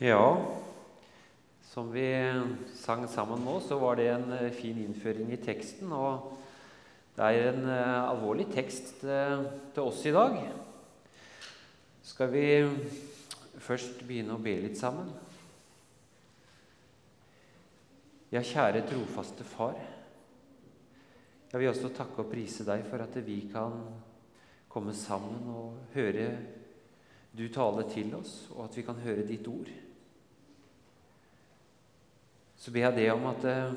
Ja, som vi sang sammen nå, så var det en eh, fin innføring i teksten. Og det er en uh, alvorlig tekst uh, til oss i dag. Skal vi først begynne å be litt sammen? Ja, kjære trofaste Far. Jeg vil også takke og prise deg for at vi kan komme sammen og høre du tale til oss, og at vi kan høre ditt ord så ber jeg det om at eh,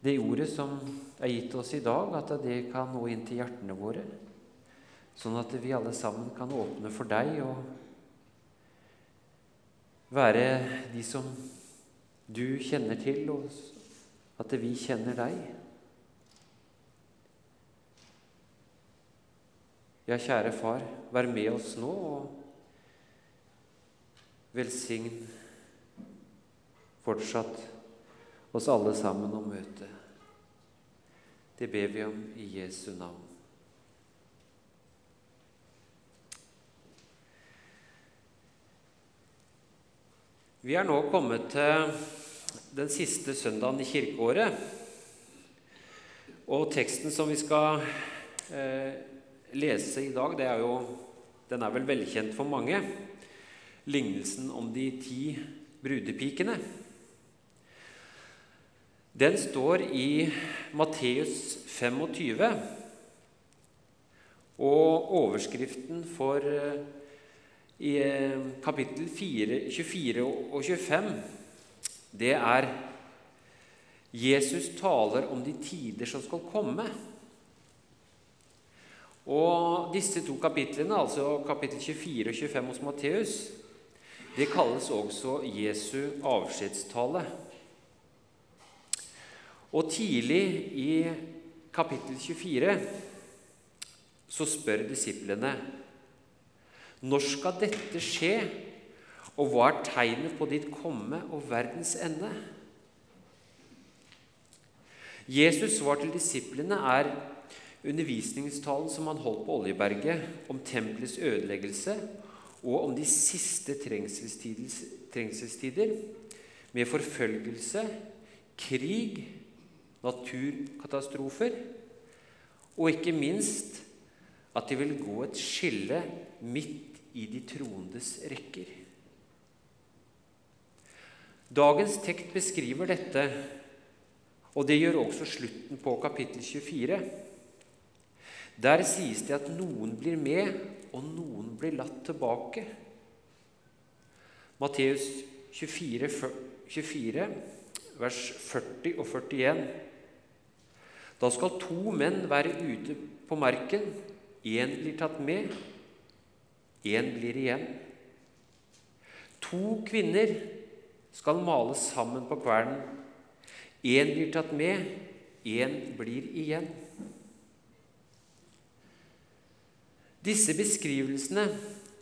det ordet som er gitt oss i dag, at det kan nå inn til hjertene våre, sånn at vi alle sammen kan åpne for deg og være de som du kjenner til, og at vi kjenner deg. Ja, kjære far, vær med oss nå og velsign fortsatt oss alle sammen å møte. Det ber vi om i Jesu navn. Vi er nå kommet til den siste søndagen i kirkeåret. Og teksten som vi skal eh, lese i dag, er jo, den er vel velkjent for mange. Lignelsen om de ti brudepikene. Den står i Matteus 25, og overskriften for eh, i eh, kapittel 4, 24 og 25 det er 'Jesus taler om de tider som skal komme'. Og disse to kapitlene, altså kapittel 24 og 25 hos Matteus, det kalles også Jesu avskjedstale. Og tidlig i kapittel 24 så spør disiplene når skal dette skje, og hva er tegnet på ditt komme og verdens ende? Jesus' svar til disiplene er undervisningstalen som han holdt på Oljeberget om tempelets ødeleggelse og om de siste trengselstider med forfølgelse, krig naturkatastrofer, og ikke minst at de vil gå et skille midt i de troendes rekker. Dagens tekst beskriver dette, og det gjør også slutten på kapittel 24. Der sies det at noen blir med, og noen blir latt tilbake. Matteus 24, 24 vers 40 og 41. Da skal to menn være ute på marken. Én blir tatt med, én blir igjen. To kvinner skal males sammen på kvelden. Én blir tatt med, én blir igjen. Disse beskrivelsene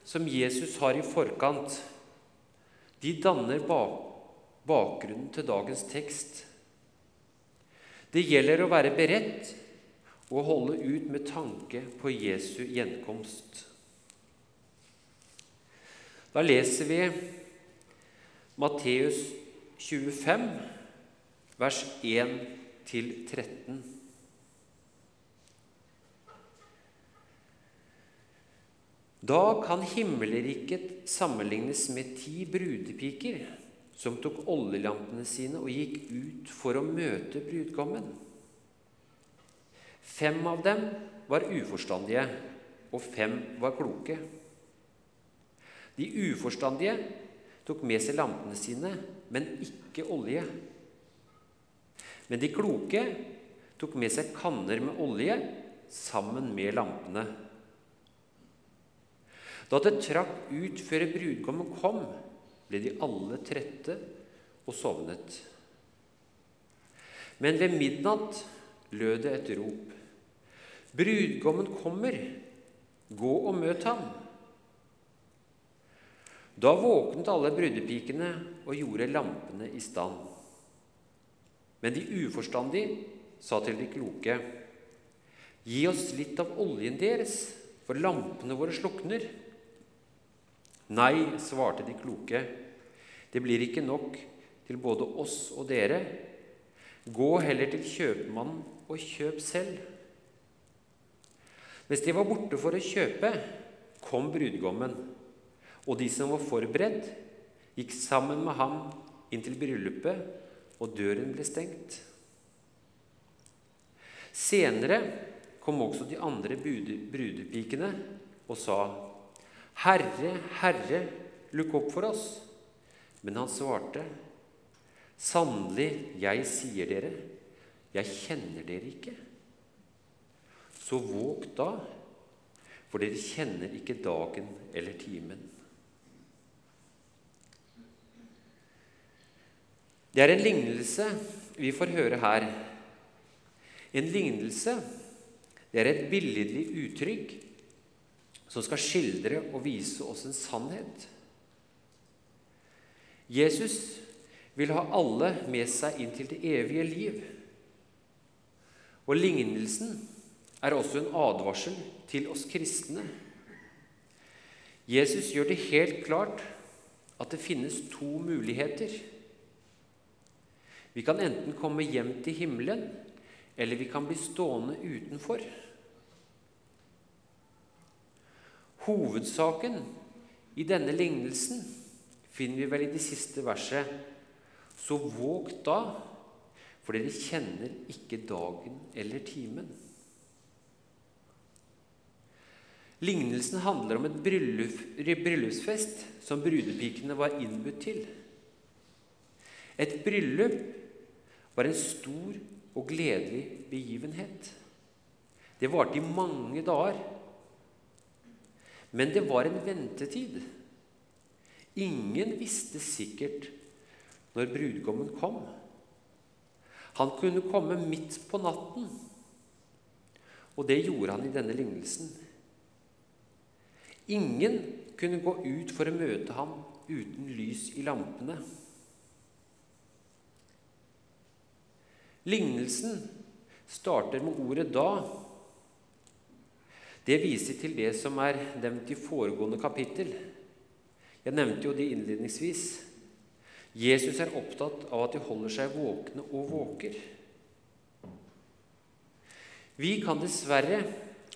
som Jesus har i forkant, de danner bakgrunnen til dagens tekst. Det gjelder å være beredt og holde ut med tanke på Jesu gjenkomst. Da leser vi Matteus 25, vers 1-13. Da kan himmelriket sammenlignes med ti brudepiker som tok oljelampene sine og gikk ut for å møte brudgommen. Fem av dem var uforstandige, og fem var kloke. De uforstandige tok med seg lampene sine, men ikke olje. Men de kloke tok med seg kanner med olje sammen med lampene. Da det trakk ut før brudgommen kom, ble de alle trette og sovnet. Men ved midnatt lød det et rop. Brudgommen kommer, gå og møt ham. Da våknet alle brudepikene og gjorde lampene i stand. Men de uforstandige sa til de kloke.: Gi oss litt av oljen deres, for lampene våre slukner. Nei, svarte de kloke, det blir ikke nok til både oss og dere. Gå heller til kjøpmannen og kjøp selv. Mens de var borte for å kjøpe, kom brudgommen, og de som var forberedt, gikk sammen med ham inn til bryllupet, og døren ble stengt. Senere kom også de andre brudepikene og sa, 'Herre, Herre, lukk opp for oss.' Men han svarte, 'Sannelig, jeg sier dere, jeg kjenner dere ikke.' Så våg da, for dere kjenner ikke dagen eller timen. Det er en lignelse vi får høre her. En lignelse det er et billedlig uttrykk som skal skildre og vise oss en sannhet. Jesus vil ha alle med seg inn til det evige liv. Og lignelsen er også en advarsel til oss kristne. Jesus gjør det helt klart at det finnes to muligheter. Vi kan enten komme hjem til himmelen, eller vi kan bli stående utenfor. Hovedsaken i denne lignelsen finner vi vel i det siste verset. Så våg da, for dere kjenner ikke dagen eller timen. Lignelsen handler om et bryllupsfest som brudepikene var innbudt til. Et bryllup var en stor og gledelig begivenhet. Det varte i mange dager. Men det var en ventetid. Ingen visste sikkert når brudgommen kom. Han kunne komme midt på natten, og det gjorde han i denne lignelsen. Ingen kunne gå ut for å møte ham uten lys i lampene. Lignelsen starter med ordet 'da'. Det viser til det som er nevnt i foregående kapittel. Jeg nevnte jo det innledningsvis. Jesus er opptatt av at de holder seg våkne og våker. Vi kan dessverre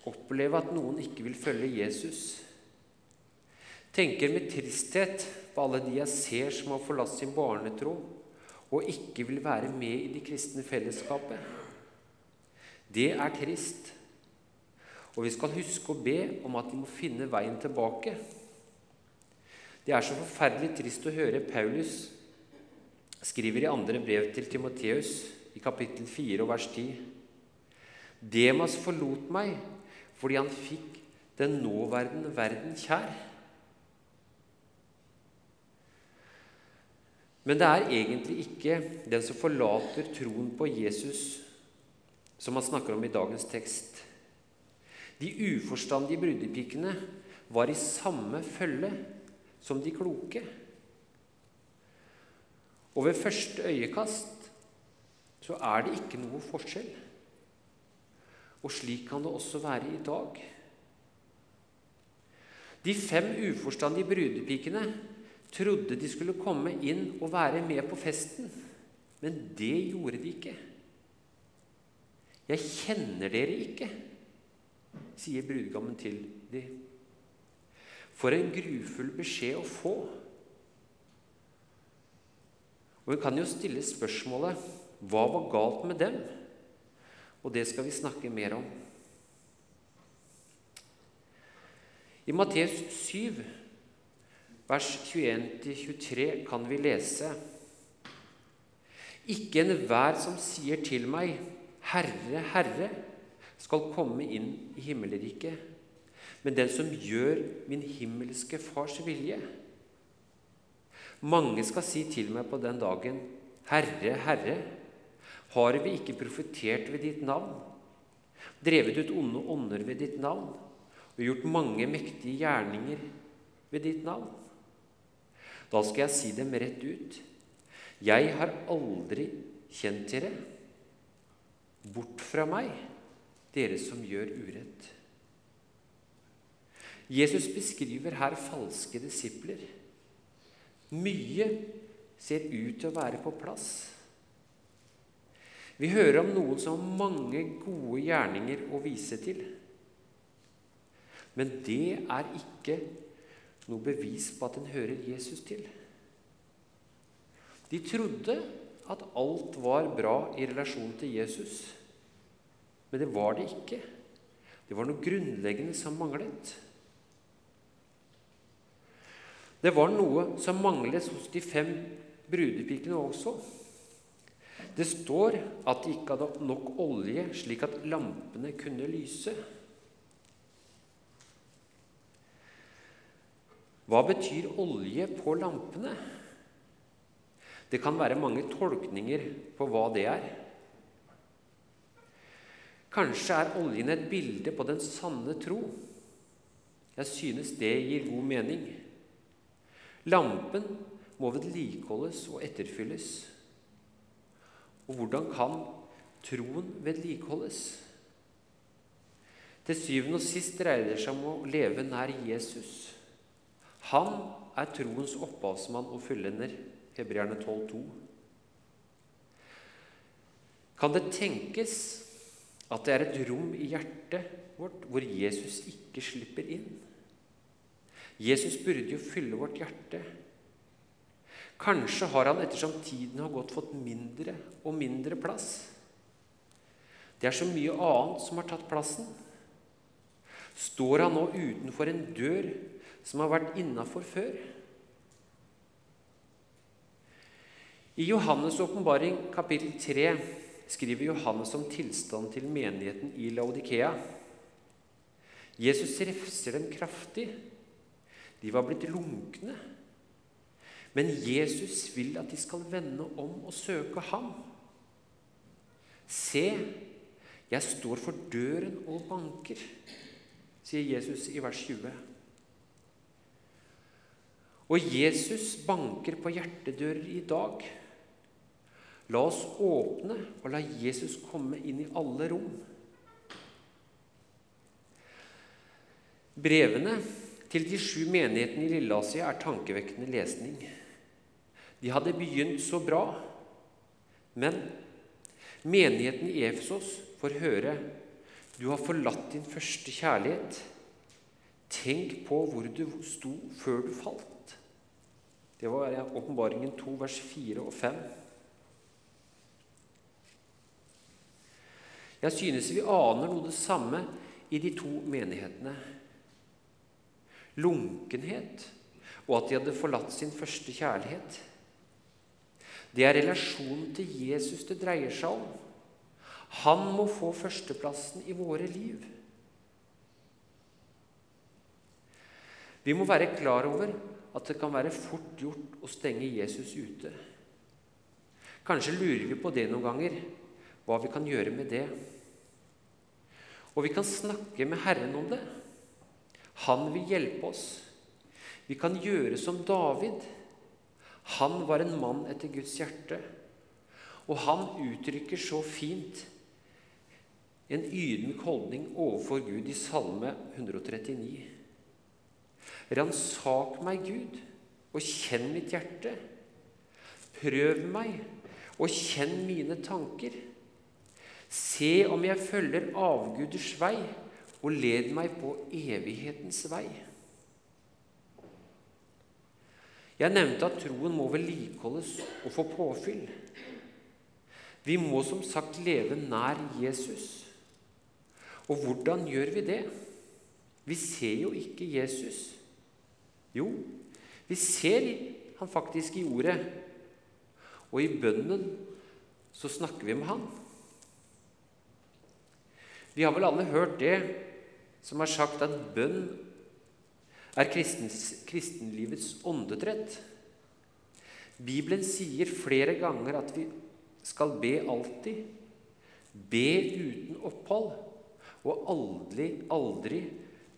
oppleve at noen ikke vil følge Jesus. Tenker med tristhet på alle de jeg ser som har forlatt sin barnetro og ikke vil være med i det kristne fellesskapet. Det er trist. Og vi skal huske å be om at de må finne veien tilbake. Det er så forferdelig trist å høre Paulus skriver i andre brev til Timoteus i kapittel 4 og vers 10. Demas forlot meg fordi han fikk den nåværende verden kjær. Men det er egentlig ikke den som forlater troen på Jesus, som han snakker om i dagens tekst. De uforstandige brudepikene var i samme følge som de kloke. Og ved første øyekast så er det ikke noe forskjell. Og slik kan det også være i dag. De fem uforstandige brudepikene trodde de skulle komme inn og være med på festen, men det gjorde de ikke. Jeg kjenner dere ikke sier brudgommen til dem. For en grufull beskjed å få. Og Vi kan jo stille spørsmålet hva var galt med dem? Og det skal vi snakke mer om. I Matteus 7, vers 21-23, kan vi lese Ikke enhver som sier til meg, Herre, Herre, skal komme inn i himmelriket, men den som gjør min himmelske Fars vilje. Mange skal si til meg på den dagen, Herre, Herre, har vi ikke profetert ved ditt navn, drevet ut onde ånder ved ditt navn og gjort mange mektige gjerninger ved ditt navn? Da skal jeg si dem rett ut. Jeg har aldri kjent dere. Bort fra meg, dere som gjør urett. Jesus beskriver her falske disipler. Mye ser ut til å være på plass. Vi hører om noen som har mange gode gjerninger å vise til. Men det er ikke noe bevis på at en hører Jesus til. De trodde at alt var bra i relasjon til Jesus, men det var det ikke. Det var noe grunnleggende som manglet. Det var noe som manglet hos de fem brudepikene også. Det står at de ikke hadde nok olje slik at lampene kunne lyse. Hva betyr olje på lampene? Det kan være mange tolkninger på hva det er. Kanskje er oljen et bilde på den sanne tro. Jeg synes det gir god mening. Lampen må vedlikeholdes og etterfylles. Og hvordan kan troen vedlikeholdes? Til syvende og sist dreier det seg om å leve nær Jesus. Han er troens opphavsmann og fullender. Hebreerne 12,2. Kan det tenkes at det er et rom i hjertet vårt hvor Jesus ikke slipper inn? Jesus burde jo fylle vårt hjerte. Kanskje har han ettersom tiden har gått, fått mindre og mindre plass. Det er så mye annet som har tatt plassen. Står han nå utenfor en dør som har vært innafor før? I Johannes' åpenbaring kapittel 3 skriver Johannes om tilstanden til menigheten i Laudikea. Jesus refser dem kraftig. De var blitt lunkne. Men Jesus vil at de skal vende om og søke ham. Se, jeg står for døren og banker, sier Jesus i vers 20. Og Jesus banker på hjertedører i dag. La oss åpne og la Jesus komme inn i alle rom. Brevene til de sju menighetene i Lilleasia er tankevekkende lesning. De hadde begynt så bra, men menigheten i Efesos får høre du har forlatt din første kjærlighet. Tenk på hvor du sto før du falt. Det var åpenbaringen 2, vers 4 og 5. Jeg synes vi aner noe det samme i de to menighetene. Lunkenhet og at de hadde forlatt sin første kjærlighet. Det er relasjonen til Jesus det dreier seg om. Han må få førsteplassen i våre liv. Vi må være klar over at det kan være fort gjort å stenge Jesus ute. Kanskje lurer vi på det noen ganger, hva vi kan gjøre med det. Og vi kan snakke med Herren om det. Han vil hjelpe oss. Vi kan gjøre som David. Han var en mann etter Guds hjerte. Og han uttrykker så fint en ydmyk holdning overfor Gud i Salme 139. Ransak meg, Gud, og kjenn mitt hjerte. Prøv meg og kjenn mine tanker. Se om jeg følger avguders vei, og led meg på evighetens vei. Jeg nevnte at troen må vedlikeholdes og få påfyll. Vi må som sagt leve nær Jesus. Og hvordan gjør vi det? Vi ser jo ikke Jesus. Jo, vi ser han faktisk i ordet. Og i bønnen så snakker vi med han. Vi har vel alle hørt det som har sagt at bønn er kristens, kristenlivets åndedrett. Bibelen sier flere ganger at vi skal be alltid, be uten opphold, og aldri, aldri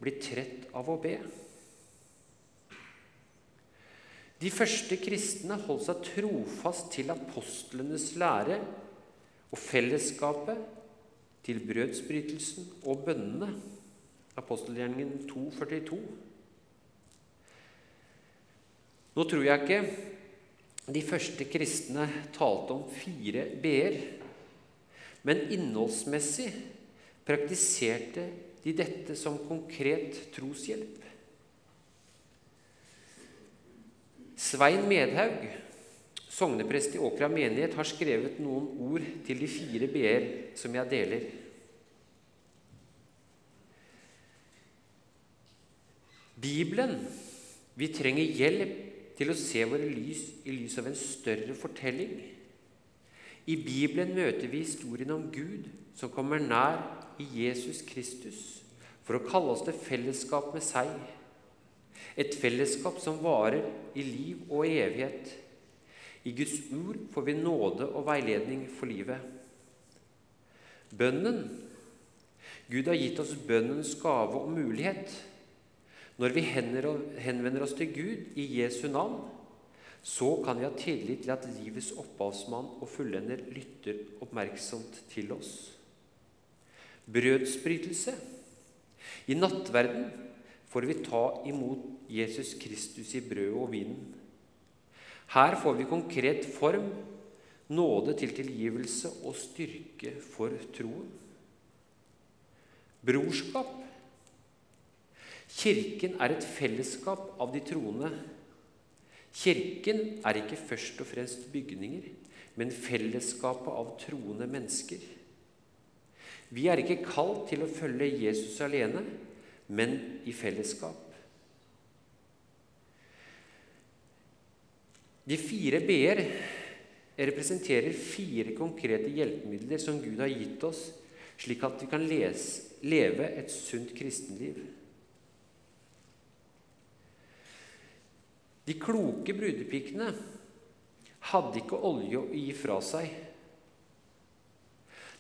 bli trett av å be. De første kristne holdt seg trofast til apostlenes lære og fellesskapet, til brødsbrytelsen og bønnene. apostelgjerningen 2,42. Nå tror jeg ikke de første kristne talte om fire b-er, men innholdsmessig praktiserte de dette som konkret troshjelp. Svein Medhaug, sogneprest i Åkra menighet, har skrevet noen ord til de fire b-er som jeg deler. Bibelen Vi trenger hjelp til å se våre lys i lys av en større fortelling. I Bibelen møter vi historien om Gud som kommer nær i Jesus Kristus for å kalle oss til fellesskap med seg. Et fellesskap som varer i liv og evighet. I Guds ord får vi nåde og veiledning for livet. Bønnen Gud har gitt oss bønnens gave og mulighet. Når vi henvender oss til Gud i Jesu navn, så kan vi ha tillit til at livets opphavsmann og fullender lytter oppmerksomt til oss. Brødsbrytelse. I nattverden får vi ta imot Jesus Kristus i brødet og vinen. Her får vi konkret form, nåde til tilgivelse og styrke for troen. Brorskap. Kirken er et fellesskap av de troende. Kirken er ikke først og fremst bygninger, men fellesskapet av troende mennesker. Vi er ikke kalt til å følge Jesus alene, men i fellesskap. De fire b-er representerer fire konkrete hjelpemidler som Gud har gitt oss, slik at vi kan lese, leve et sunt kristenliv. De kloke brudepikene hadde ikke olje å gi fra seg.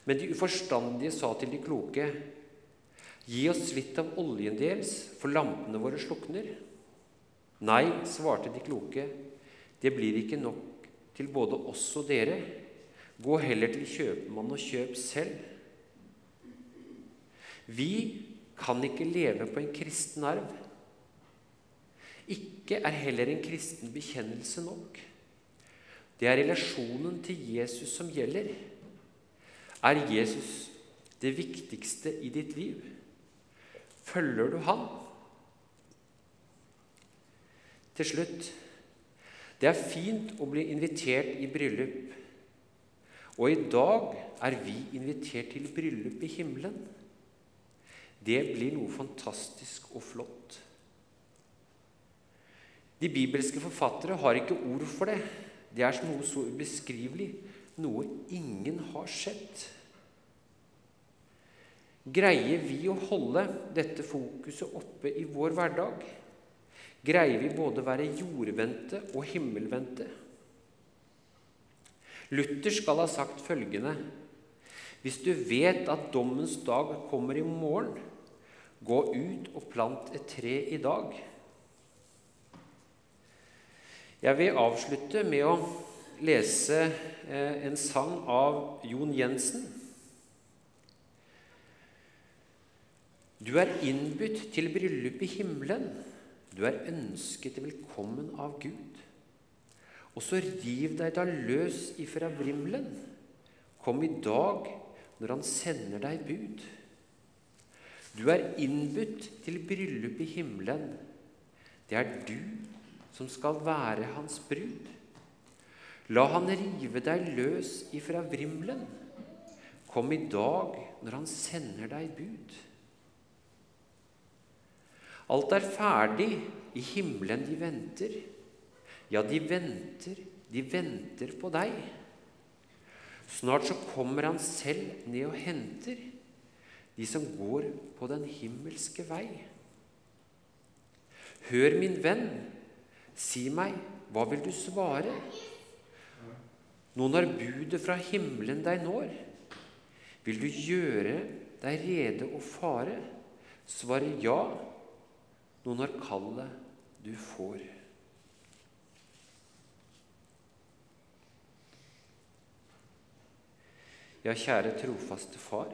Men de uforstandige sa til de kloke, gi oss litt av oljen deres, for lampene våre slukner. Nei, svarte de kloke, det blir ikke nok til både oss og dere. Gå heller til kjøpmannen og kjøp selv. Vi kan ikke leve på en kristen arv. Ikke er heller en kristen bekjennelse nok. Det er relasjonen til Jesus som gjelder. Er Jesus det viktigste i ditt liv? Følger du han? Til slutt det er fint å bli invitert i bryllup. Og i dag er vi invitert til bryllup i himmelen. Det blir noe fantastisk og flott. De bibelske forfattere har ikke ord for det. Det er noe så ubeskrivelig, noe ingen har sett. Greier vi å holde dette fokuset oppe i vår hverdag? Greier vi både å være jordvendte og himmelvendte? Luther skal ha sagt følgende Hvis du vet at dommens dag kommer i morgen, gå ut og plant et tre i dag. Jeg vil avslutte med å lese eh, en sang av Jon Jensen. Du er innbudt til bryllup i himmelen. Du er ønsket velkommen av Gud. Og så riv deg da løs ifra vrimmelen. Kom i dag når Han sender deg bud. Du er innbudt til bryllup i himmelen. Det er du som skal være hans brud. La han rive deg løs ifra vrimmelen. Kom i dag når han sender deg bud. Alt er ferdig, i himmelen de venter. Ja, de venter, de venter på deg. Snart så kommer han selv ned og henter de som går på den himmelske vei. Hør, min venn, Si meg, hva vil du svare? Nå når budet fra himmelen deg når, vil du gjøre deg rede og fare? Svare ja, nå når kallet du får. Ja, kjære trofaste Far.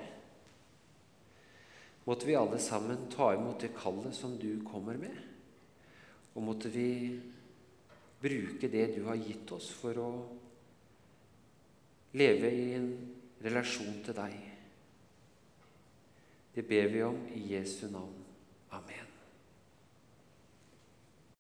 måtte vi alle sammen ta imot det kallet som du kommer med. Og måtte vi bruke det du har gitt oss, for å leve i en relasjon til deg. Det ber vi om i Jesu navn.